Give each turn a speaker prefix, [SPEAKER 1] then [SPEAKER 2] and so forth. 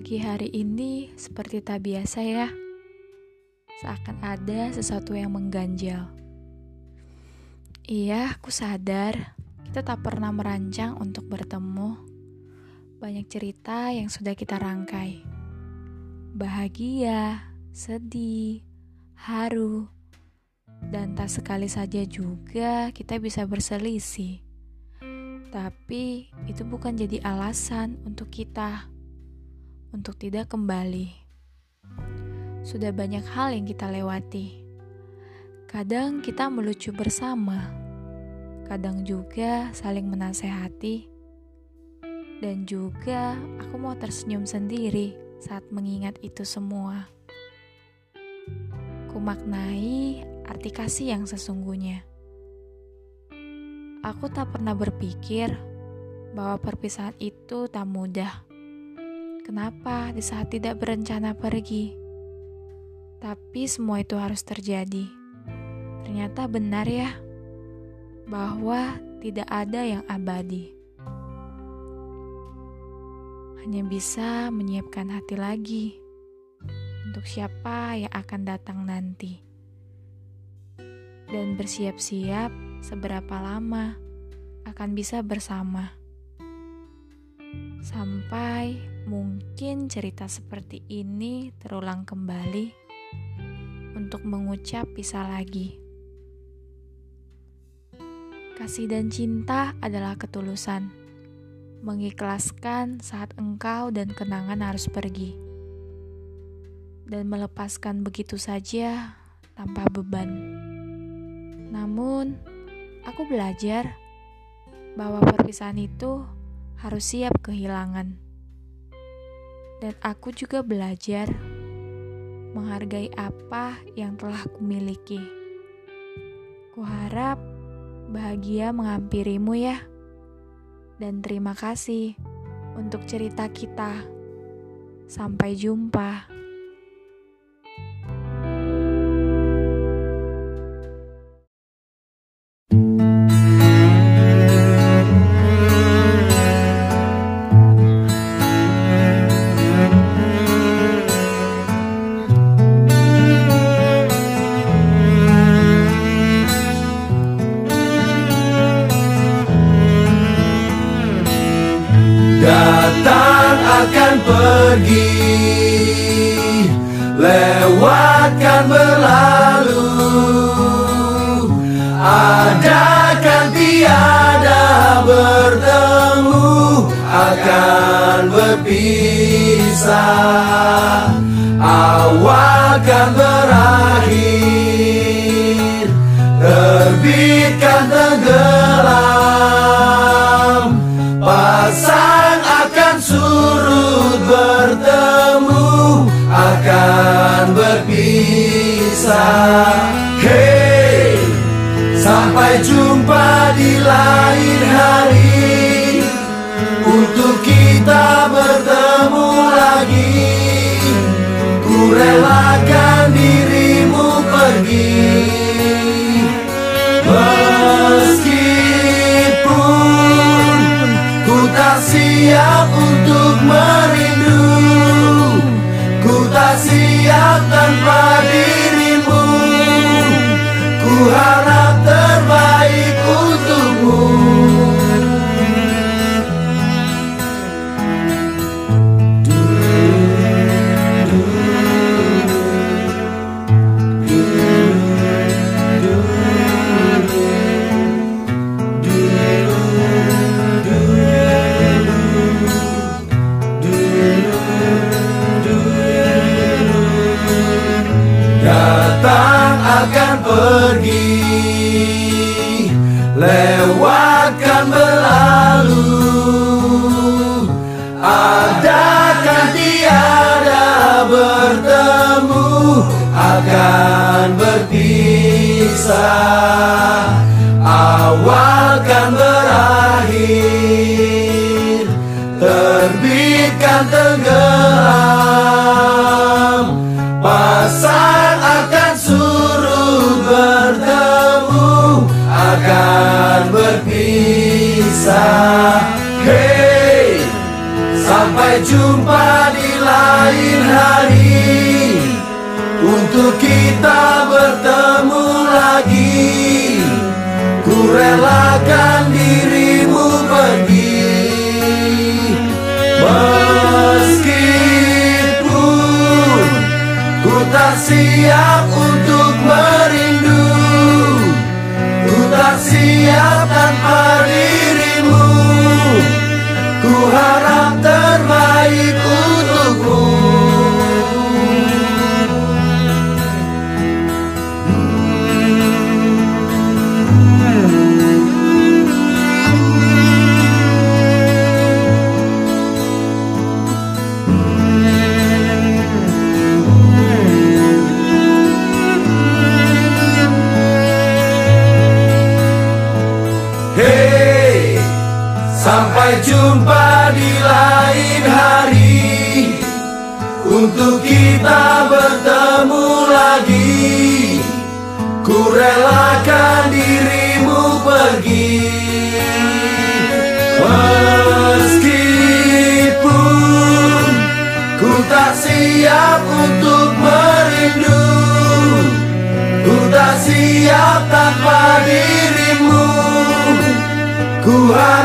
[SPEAKER 1] Pagi hari ini seperti tak biasa ya. Seakan ada sesuatu yang mengganjal. Iya, aku sadar kita tak pernah merancang untuk bertemu. Banyak cerita yang sudah kita rangkai. Bahagia, sedih, haru, dan tak sekali saja juga kita bisa berselisih. Tapi itu bukan jadi alasan untuk kita untuk tidak kembali. Sudah banyak hal yang kita lewati. Kadang kita melucu bersama, kadang juga saling menasehati, dan juga aku mau tersenyum sendiri saat mengingat itu semua. Kumaknai arti kasih yang sesungguhnya. Aku tak pernah berpikir bahwa perpisahan itu tak mudah. Kenapa di saat tidak berencana pergi? Tapi semua itu harus terjadi. Ternyata benar ya, bahwa tidak ada yang abadi. Hanya bisa menyiapkan hati lagi untuk siapa yang akan datang nanti. Dan bersiap-siap seberapa lama akan bisa bersama. Sampai mungkin cerita seperti ini terulang kembali untuk mengucap pisah lagi. Kasih dan cinta adalah ketulusan, mengikhlaskan saat engkau dan kenangan harus pergi, dan melepaskan begitu saja tanpa beban. Namun, aku belajar bahwa perpisahan itu harus siap kehilangan. Dan aku juga belajar menghargai apa yang telah kumiliki. Kuharap bahagia menghampirimu ya. Dan terima kasih untuk cerita kita. Sampai jumpa.
[SPEAKER 2] Pergi Lewatkan berlalu. Ada kan tiada bertemu Akan berpisah? Awal kan berakhir Sampai jumpa di lain hari. Untuk kita bertemu lagi. Ku relakan dirimu pergi. Meskipun Ku tak siap untuk merindu Ku tak siap tanpa dirimu. Ku harap Datang akan pergi. Lewatkan berlalu. Adakan tiada bertemu Akan berpisah? Awal berpisah Hey Sampai jumpa di lain lain hari. Untuk kita bertemu lagi. Ku relakan dirimu pergi. Meskipun Ku tak siap untuk merindu. Ku tak siap tanpa dirimu Hey, sampai jumpa di lain hari. Untuk kita bertemu lagi. Ku relakan dirimu pergi. Meskipun ku tak siap untuk merindu Ku tak siap tanpa dirimu voar.